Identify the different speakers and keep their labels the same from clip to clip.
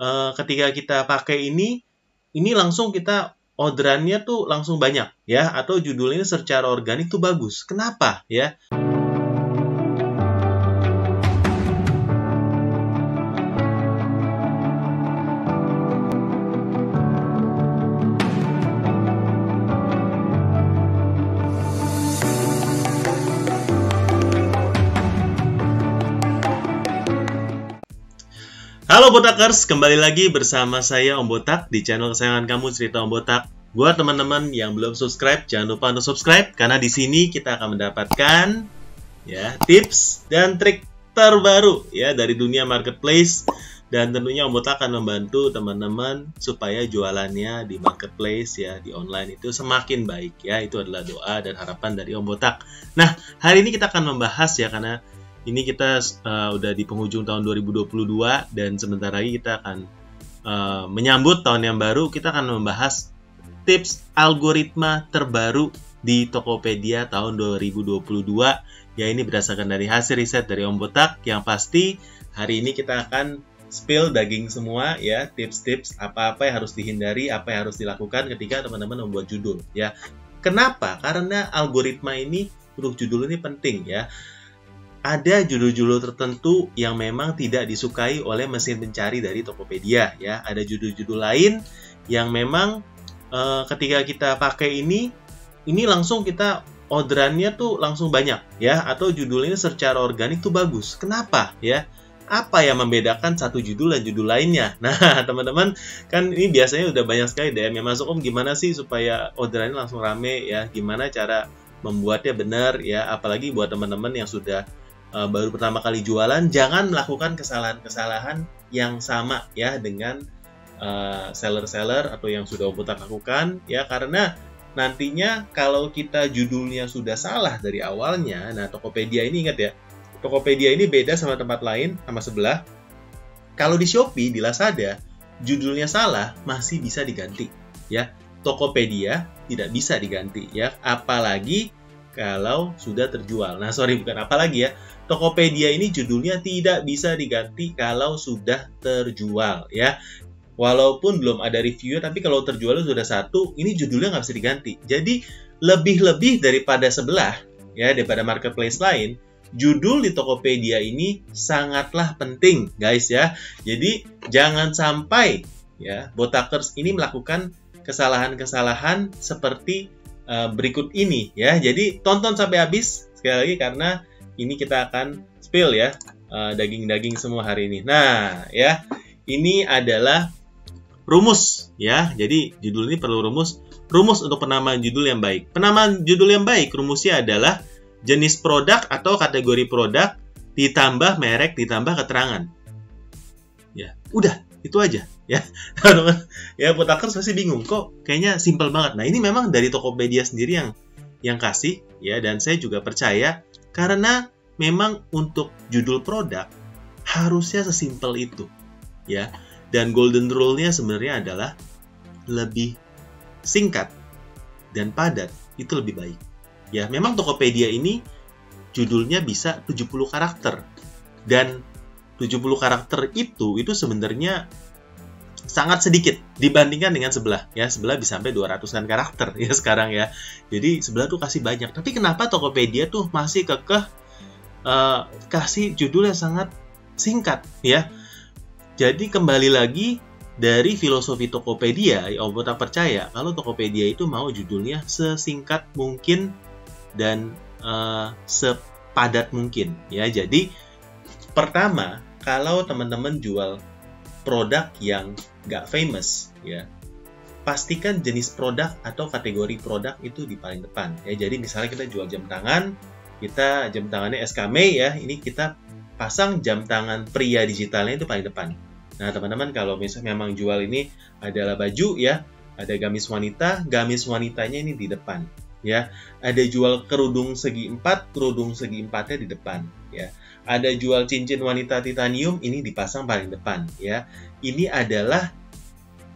Speaker 1: uh, ketika kita pakai ini, ini langsung kita orderannya tuh langsung banyak ya atau judulnya secara organik tuh bagus. Kenapa ya? Botakers, kembali lagi bersama saya Om Botak di channel kesayangan kamu Cerita Om Botak. Buat teman-teman yang belum subscribe, jangan lupa untuk subscribe karena di sini kita akan mendapatkan ya tips dan trik terbaru ya dari dunia marketplace dan tentunya Om Botak akan membantu teman-teman supaya jualannya di marketplace ya di online itu semakin baik ya. Itu adalah doa dan harapan dari Om Botak. Nah, hari ini kita akan membahas ya karena ini kita uh, udah di penghujung tahun 2022 dan sebentar lagi kita akan uh, menyambut tahun yang baru. Kita akan membahas tips algoritma terbaru di Tokopedia tahun 2022. Ya ini berdasarkan dari hasil riset dari Om Botak yang pasti hari ini kita akan spill daging semua ya tips-tips apa-apa yang harus dihindari, apa yang harus dilakukan ketika teman-teman membuat judul ya. Kenapa? Karena algoritma ini untuk judul ini penting ya ada judul-judul tertentu yang memang tidak disukai oleh mesin pencari dari Tokopedia ya. Ada judul-judul lain yang memang uh, ketika kita pakai ini ini langsung kita orderannya tuh langsung banyak ya atau judulnya secara organik tuh bagus. Kenapa ya? Apa yang membedakan satu judul dan judul lainnya? Nah, teman-teman, kan ini biasanya udah banyak sekali DM yang masuk, Om gimana sih supaya orderannya langsung rame ya? Gimana cara membuatnya benar ya? Apalagi buat teman-teman yang sudah uh, baru pertama kali jualan, jangan melakukan kesalahan-kesalahan yang sama ya dengan eh, seller-seller uh, atau yang sudah kita lakukan ya karena nantinya kalau kita judulnya sudah salah dari awalnya, nah Tokopedia ini ingat ya, Tokopedia ini beda sama tempat lain sama sebelah. Kalau di Shopee, di Lazada, judulnya salah masih bisa diganti ya. Tokopedia tidak bisa diganti ya, apalagi kalau sudah terjual. Nah, sorry bukan apalagi ya. Tokopedia ini judulnya tidak bisa diganti kalau sudah terjual ya. Walaupun belum ada review, tapi kalau terjual sudah satu, ini judulnya nggak bisa diganti. Jadi lebih-lebih daripada sebelah ya daripada marketplace lain, judul di Tokopedia ini sangatlah penting guys ya. Jadi jangan sampai ya botakers ini melakukan kesalahan-kesalahan seperti uh, berikut ini ya. Jadi tonton sampai habis sekali lagi karena ini kita akan spill ya eh, daging-daging uh, semua hari ini. Nah, ya. Ini adalah rumus ya. Jadi judul ini perlu rumus. Rumus untuk penamaan judul yang baik. Penamaan judul yang baik rumusnya adalah jenis produk atau kategori produk ditambah merek ditambah keterangan. Ya, udah itu aja ya teman-teman ya putakers pasti bingung kok kayaknya simple banget nah ini memang dari Tokopedia sendiri yang yang kasih ya dan saya juga percaya karena memang untuk judul produk harusnya sesimpel itu. Ya. Dan golden rule-nya sebenarnya adalah lebih singkat dan padat itu lebih baik. Ya, memang Tokopedia ini judulnya bisa 70 karakter. Dan 70 karakter itu itu sebenarnya sangat sedikit dibandingkan dengan sebelah. Ya sebelah bisa sampai 200-an karakter ya sekarang ya. Jadi sebelah tuh kasih banyak. Tapi kenapa Tokopedia tuh masih kekeh uh, kasih judul yang sangat singkat ya? Jadi kembali lagi dari filosofi Tokopedia ya tak percaya? Kalau Tokopedia itu mau judulnya sesingkat mungkin dan uh, sepadat mungkin ya. Jadi pertama kalau teman-teman jual produk yang nggak famous ya. Pastikan jenis produk atau kategori produk itu di paling depan ya. Jadi misalnya kita jual jam tangan kita jam tangannya SKM ya. Ini kita pasang jam tangan pria digitalnya itu paling depan. Nah teman-teman kalau misalnya memang jual ini adalah baju ya ada gamis wanita gamis wanitanya ini di depan ya. Ada jual kerudung segi empat kerudung segi empatnya di depan ya ada jual cincin wanita titanium ini dipasang paling depan ya ini adalah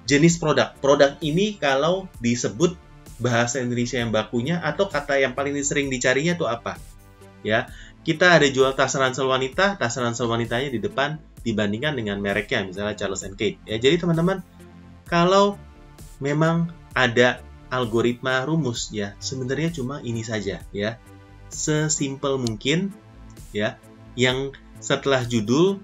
Speaker 1: jenis produk. Produk ini kalau disebut bahasa Indonesia yang bakunya atau kata yang paling sering dicarinya itu apa? Ya, kita ada jual tas ransel wanita, tas ransel wanitanya di depan, dibandingkan dengan mereknya misalnya Charles and Kate. Ya, jadi teman-teman kalau memang ada algoritma rumus ya, sebenarnya cuma ini saja ya. Sesimpel mungkin ya yang setelah judul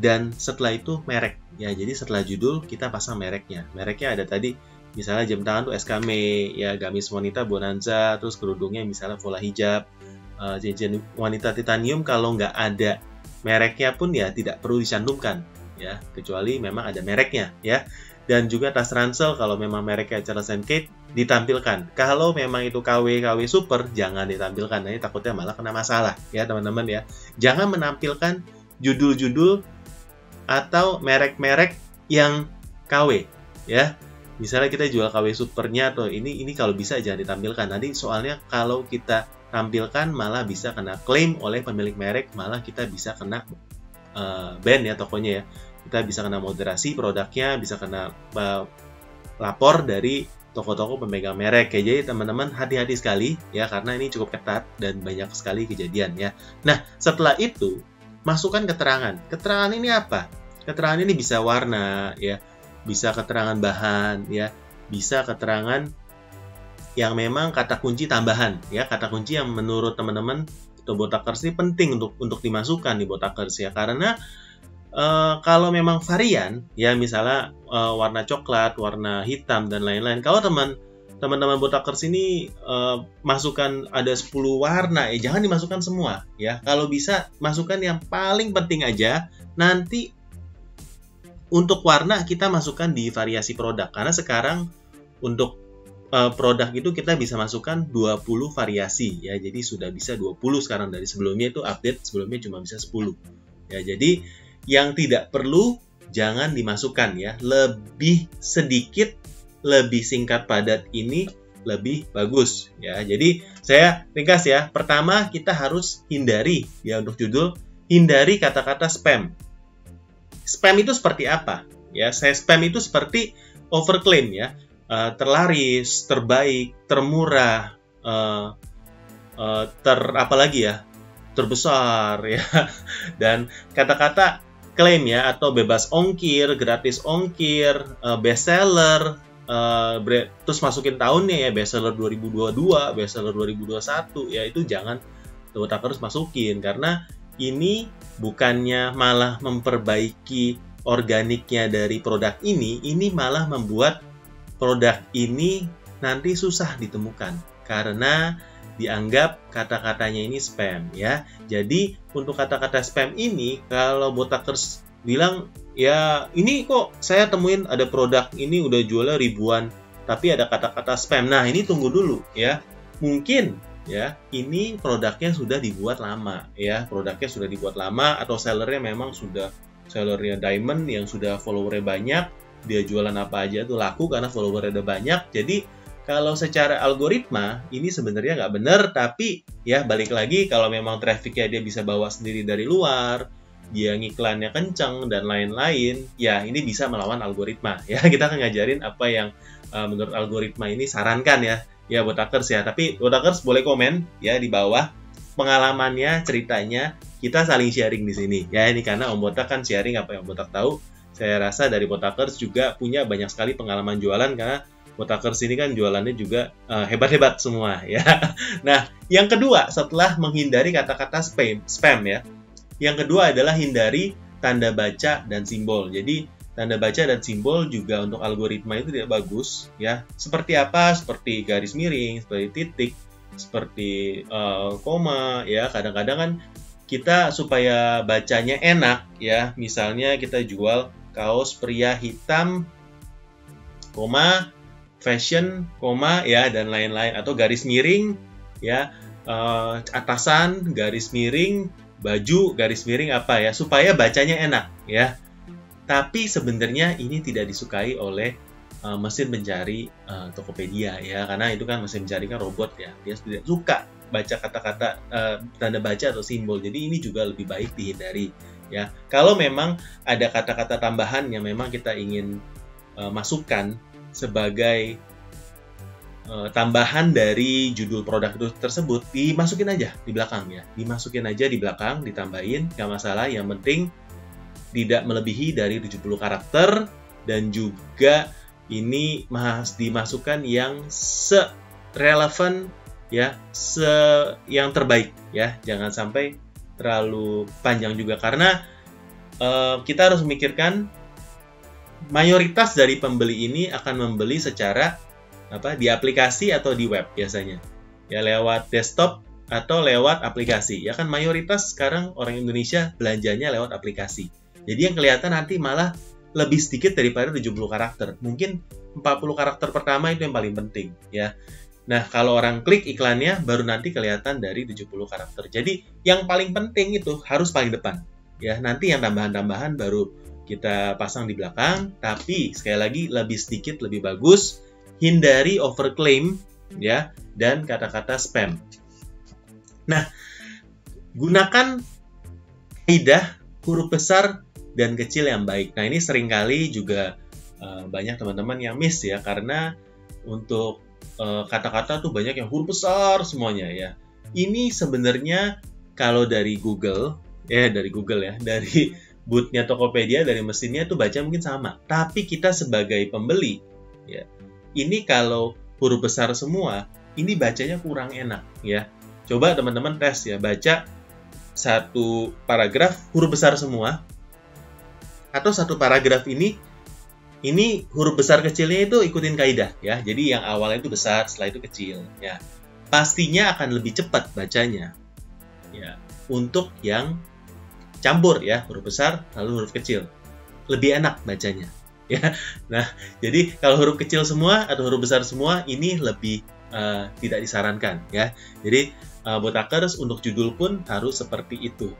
Speaker 1: dan setelah itu merek ya. Jadi setelah judul kita pasang mereknya. Mereknya ada tadi misalnya jam tangan tuh SKM ya gamis wanita Bonanza terus kerudungnya misalnya Vola hijab uh, wanita titanium kalau nggak ada mereknya pun ya tidak perlu dicantumkan ya kecuali memang ada mereknya ya dan juga tas ransel kalau memang mereknya Charles Kate ditampilkan. Kalau memang itu KW KW super jangan ditampilkan. Ini takutnya malah kena masalah ya teman-teman ya. Jangan menampilkan judul-judul atau merek-merek yang KW ya. Misalnya kita jual KW supernya atau ini ini kalau bisa jangan ditampilkan. Nanti soalnya kalau kita tampilkan malah bisa kena klaim oleh pemilik merek malah kita bisa kena uh, ban ya tokonya ya kita bisa kena moderasi produknya bisa kena lapor dari toko-toko pemegang merek. Ya jadi teman-teman hati-hati sekali ya karena ini cukup ketat dan banyak sekali kejadian ya. Nah setelah itu masukkan keterangan. Keterangan ini apa? Keterangan ini bisa warna ya. Bisa keterangan bahan ya. Bisa keterangan yang memang kata kunci tambahan ya. Kata kunci yang menurut teman-teman atau botakers ini penting untuk untuk dimasukkan di botakers ya. Karena uh, kalau memang varian ya misalnya uh, warna coklat warna hitam dan lain-lain. Kalau teman teman-teman botakers ini uh, masukkan ada 10 warna ya jangan dimasukkan semua ya. Kalau bisa masukkan yang paling penting aja. Nanti untuk warna kita masukkan di variasi produk. Karena sekarang untuk produk itu kita bisa masukkan 20 variasi ya. Jadi sudah bisa 20 sekarang. Dari sebelumnya itu update sebelumnya cuma bisa 10. Ya, jadi yang tidak perlu jangan dimasukkan ya. Lebih sedikit, lebih singkat padat ini lebih bagus ya. Jadi saya ringkas ya. Pertama kita harus hindari ya untuk judul hindari kata-kata spam. Spam itu seperti apa? Ya, saya spam itu seperti overclaim ya uh, terlaris, terbaik, termurah, uh, uh, ter apa lagi ya, terbesar ya, dan kata-kata klaim ya atau bebas ongkir, gratis ongkir, uh, bestseller, uh, terus masukin tahunnya ya bestseller 2022, bestseller 2021 ya itu jangan tak harus masukin. Karena ini bukannya malah memperbaiki organiknya dari produk ini, ini malah membuat produk ini nanti susah ditemukan. Karena dianggap kata-katanya ini spam ya. Jadi untuk kata-kata spam ini kalau botakers bilang ya ini kok saya temuin ada produk ini udah jualnya ribuan tapi ada kata-kata spam. Nah, ini tunggu dulu ya. Mungkin ya ini produknya sudah dibuat lama ya. Produknya sudah dibuat lama atau sellernya memang sudah sellernya diamond yang sudah followernya banyak dia jualan apa aja tuh laku karena follower ada banyak. Jadi kalau secara algoritma ini sebenarnya nggak benar, tapi ya balik lagi kalau memang trafficnya dia bisa bawa sendiri dari luar, dia ngiklannya kenceng dan lain-lain, ya ini bisa melawan algoritma. Ya kita akan ngajarin apa yang uh, menurut algoritma ini sarankan ya, ya buat hackers ya. Tapi buat hackers boleh komen ya di bawah pengalamannya, ceritanya, kita saling sharing di sini. Ya ini karena Om Botak kan sharing apa yang Botak tahu saya rasa dari Botakers juga punya banyak sekali pengalaman jualan karena Botakers ini kan jualannya juga uh, hebat-hebat semua ya. Nah, yang kedua setelah menghindari kata-kata spam, spam ya. Yang kedua adalah hindari tanda baca dan simbol. Jadi tanda baca dan simbol juga untuk algoritma itu tidak bagus ya. Seperti apa? Seperti garis miring, seperti titik, seperti uh, koma ya. Kadang-kadang kan kita supaya bacanya enak ya. Misalnya kita jual kaos pria hitam, koma, fashion, koma, ya, dan lain-lain. Atau garis miring, ya, uh, atasan, garis miring, baju, garis miring apa ya, supaya bacanya enak, ya. Tapi sebenarnya ini tidak disukai oleh uh, mesin pencari uh, Tokopedia, ya, karena itu kan mesin pencari kan robot, ya. Dia tidak suka baca kata-kata uh, tanda baca atau simbol. Jadi ini juga lebih baik dihindari ya. Kalau memang ada kata-kata tambahan yang memang kita ingin uh, masukkan sebagai uh, tambahan dari judul produk itu tersebut, dimasukin aja di belakang ya. Dimasukin aja di belakang, ditambahin, nggak masalah. Yang penting tidak melebihi dari 70 karakter dan juga ini mas dimasukkan yang se relevan ya se yang terbaik ya jangan sampai terlalu panjang juga karena uh, kita harus memikirkan mayoritas dari pembeli ini akan membeli secara apa di aplikasi atau di web biasanya. Ya lewat desktop atau lewat aplikasi. Ya kan mayoritas sekarang orang Indonesia belanjanya lewat aplikasi. Jadi yang kelihatan nanti malah lebih sedikit daripada 70 karakter. Mungkin 40 karakter pertama itu yang paling penting ya. Nah, kalau orang klik iklannya baru nanti kelihatan dari 70 karakter. Jadi, yang paling penting itu harus paling depan. Ya, nanti yang tambahan-tambahan baru kita pasang di belakang, tapi sekali lagi lebih sedikit lebih bagus. Hindari overclaim ya dan kata-kata spam. Nah, gunakan kaidah huruf besar dan kecil yang baik. Nah, ini sering kali juga uh, banyak teman-teman yang miss ya karena untuk Eh, kata-kata tuh banyak yang huruf besar semuanya ya. Ini sebenarnya kalau dari Google, ya dari Google ya, dari bootnya Tokopedia, dari mesinnya tuh baca mungkin sama. Tapi kita sebagai pembeli, ya, ini kalau huruf besar semua, ini bacanya kurang enak ya. Coba teman-teman tes ya, baca satu paragraf huruf besar semua, atau satu paragraf ini ini huruf besar kecilnya itu ikutin kaidah ya. Jadi yang awalnya itu besar, setelah itu kecil ya. Pastinya akan lebih cepat bacanya. Ya, untuk yang campur ya, huruf besar lalu huruf kecil. Lebih enak bacanya ya. Nah, jadi kalau huruf kecil semua atau huruf besar semua ini lebih uh, tidak disarankan ya. Jadi uh, buat hackers untuk judul pun harus seperti itu.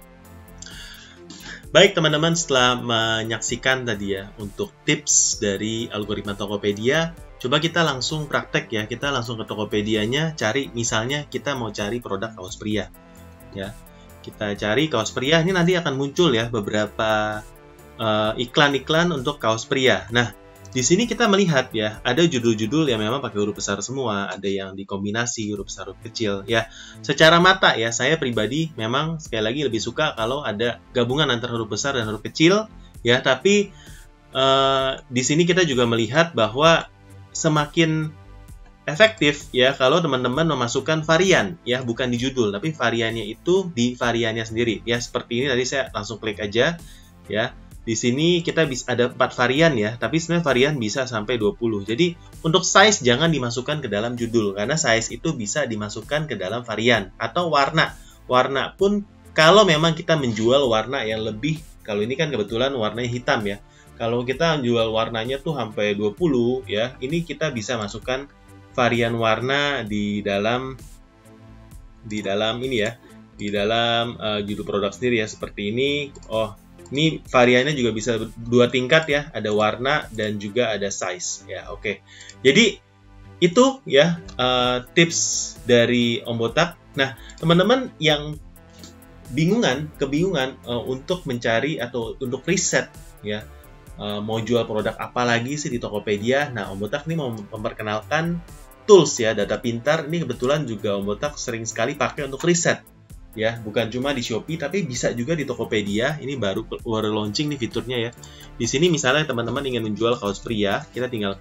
Speaker 1: Baik teman-teman, setelah menyaksikan tadi ya untuk tips dari algoritma Tokopedia, coba kita langsung praktek ya. Kita langsung ke Tokopedia-nya cari misalnya kita mau cari produk kaos pria. Ya. Kita cari kaos pria, ini nanti akan muncul ya beberapa eh, iklan-iklan uh, untuk kaos pria. Nah, di sini kita melihat ya, ada judul-judul yang memang pakai huruf besar semua, ada yang dikombinasi huruf besar huruf kecil ya. Secara mata ya, saya pribadi memang sekali lagi lebih suka kalau ada gabungan antara huruf besar dan huruf kecil ya, tapi uh, di sini kita juga melihat bahwa semakin efektif ya kalau teman-teman memasukkan varian ya, bukan di judul, tapi variannya itu di variannya sendiri ya. Seperti ini tadi saya langsung klik aja ya di sini kita bisa ada 4 varian ya, tapi sebenarnya varian bisa sampai 20. Jadi untuk size jangan dimasukkan ke dalam judul karena size itu bisa dimasukkan ke dalam varian atau warna. Warna pun kalau memang kita menjual warna yang lebih kalau ini kan kebetulan warnanya hitam ya. Kalau kita jual warnanya tuh sampai 20 ya, ini kita bisa masukkan varian warna di dalam di dalam ini ya, di dalam uh, judul produk sendiri ya seperti ini. Oh, ini variannya juga bisa dua tingkat ya, ada warna dan juga ada size ya. Oke. Okay. Jadi itu ya uh, tips dari Om Botak. Nah, teman-teman yang bingungan, kebingungan uh, untuk mencari atau untuk riset ya, uh, mau jual produk apa lagi sih di Tokopedia. Nah, Om Botak ini mau memperkenalkan tools ya, data pintar. Ini kebetulan juga Om Botak sering sekali pakai untuk riset ya. Bukan cuma di Shopee tapi bisa juga di Tokopedia. Ini baru baru launching nih fiturnya ya. Di sini misalnya teman-teman ingin menjual kaos pria kita tinggal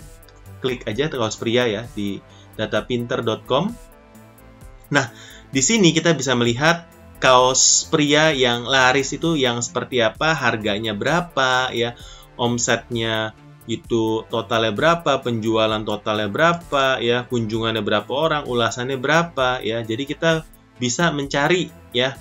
Speaker 1: klik aja kaos pria ya di datapinter.com nah di sini kita bisa melihat kaos pria yang laris itu yang seperti apa harganya berapa ya omsetnya itu totalnya berapa, penjualan totalnya berapa, ya kunjungannya berapa orang, ulasannya berapa, ya. Jadi kita bisa mencari ya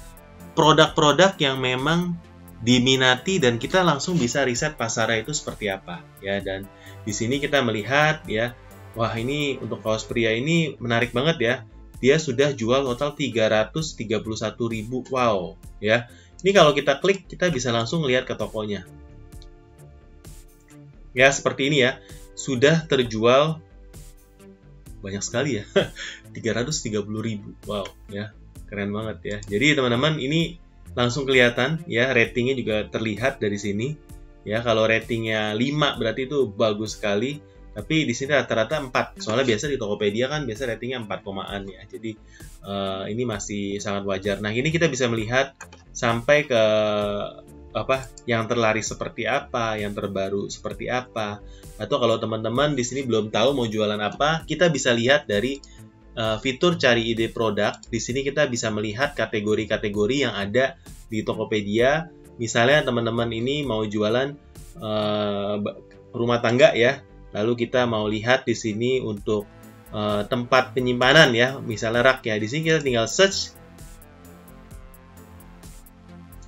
Speaker 1: produk-produk yang memang diminati dan kita langsung bisa riset pasarnya itu seperti apa ya. Dan di sini kita melihat ya wah ini untuk kaos pria ini menarik banget ya. Dia sudah jual total 331.000 wow ya. Ini kalau kita klik kita bisa langsung lihat ke tokonya ya seperti ini ya sudah terjual banyak sekali ya 330.000 wow ya Keren banget ya. Jadi teman-teman ini langsung kelihatan ya ratingnya juga terlihat dari sini. Ya kalau ratingnya 5 berarti itu bagus sekali. Tapi di sini rata-rata 4. Soalnya biasa di Tokopedia kan biasa ratingnya 4 komaan ya. Jadi uh, ini masih sangat wajar. Nah, ini kita bisa melihat sampai ke apa yang terlaris seperti apa, yang terbaru seperti apa. Atau kalau teman-teman di sini belum tahu mau jualan apa, kita bisa lihat dari uh, fitur cari ide produk. Di sini kita bisa melihat kategori-kategori yang ada di Tokopedia. Misalnya teman-teman ini mau jualan uh, rumah tangga ya. Lalu kita mau lihat di sini untuk uh, tempat penyimpanan ya, misalnya rak ya. Di sini kita tinggal search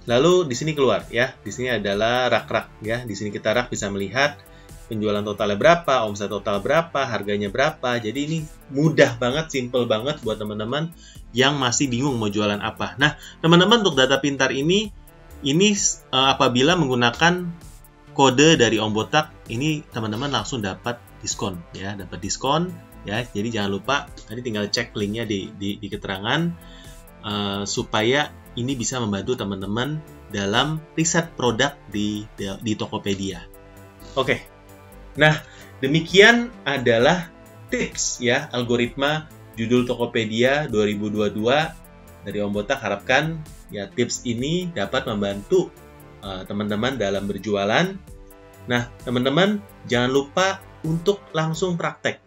Speaker 1: Lalu di sini keluar ya. Di sini adalah rak-rak ya. Di sini kita rak bisa melihat penjualan totalnya berapa, omset total berapa, harganya berapa. Jadi ini mudah banget, simple banget buat teman-teman yang masih bingung mau jualan apa. Nah, teman-teman untuk data pintar ini ini uh, apabila menggunakan kode dari Om Botak, ini teman-teman langsung dapat diskon ya, dapat diskon ya. Jadi jangan lupa tadi tinggal cek linknya di, di, di keterangan uh, supaya ini bisa membantu teman-teman dalam riset produk di di Tokopedia. Oke. Nah, demikian adalah tips ya algoritma judul Tokopedia 2022 dari Om Botak harapkan ya tips ini dapat membantu uh, teman-teman uh, dalam berjualan. Nah, teman-teman jangan lupa untuk langsung praktek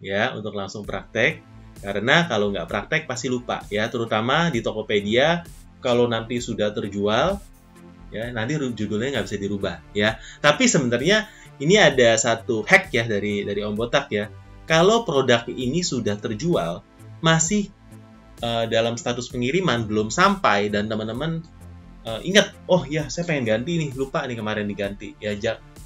Speaker 1: ya, untuk langsung praktek karena kalau nggak praktek pasti lupa ya, terutama di Tokopedia kalau nanti sudah terjual ya nanti judulnya nggak bisa dirubah ya. Tapi sebenarnya ini ada satu hack ya dari dari Om Botak ya. Kalau produk ini sudah terjual masih uh, dalam status pengiriman belum sampai dan teman-teman uh, ingat oh ya saya pengen ganti nih lupa nih kemarin diganti ya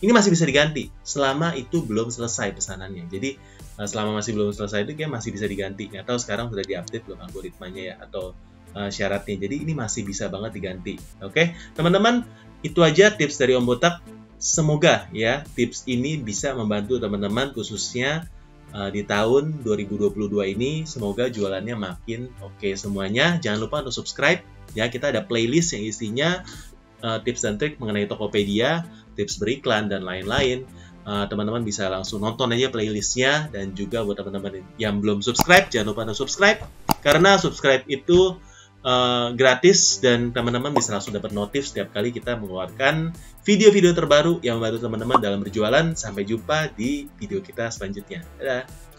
Speaker 1: ini masih bisa diganti selama itu belum selesai pesanannya. Jadi uh, selama masih belum selesai itu kayak masih bisa diganti. Atau sekarang sudah diupdate belum algoritmanya ya atau uh, syaratnya. Jadi ini masih bisa banget diganti. Oke, teman-teman, itu aja tips dari Om Botak. Semoga ya tips ini bisa membantu teman-teman khususnya uh, di tahun 2022 ini. Semoga jualannya makin oke okay semuanya. Jangan lupa untuk subscribe. Ya, kita ada playlist yang isinya uh, tips dan trik mengenai Tokopedia, tips beriklan dan lain-lain. teman-teman uh, bisa langsung nonton aja playlistnya dan juga buat teman-teman yang belum subscribe jangan lupa untuk subscribe karena subscribe itu uh, gratis dan teman-teman bisa langsung dapat notif setiap kali kita mengeluarkan video-video terbaru yang membantu teman-teman dalam berjualan. Sampai jumpa di video kita selanjutnya. Dadah!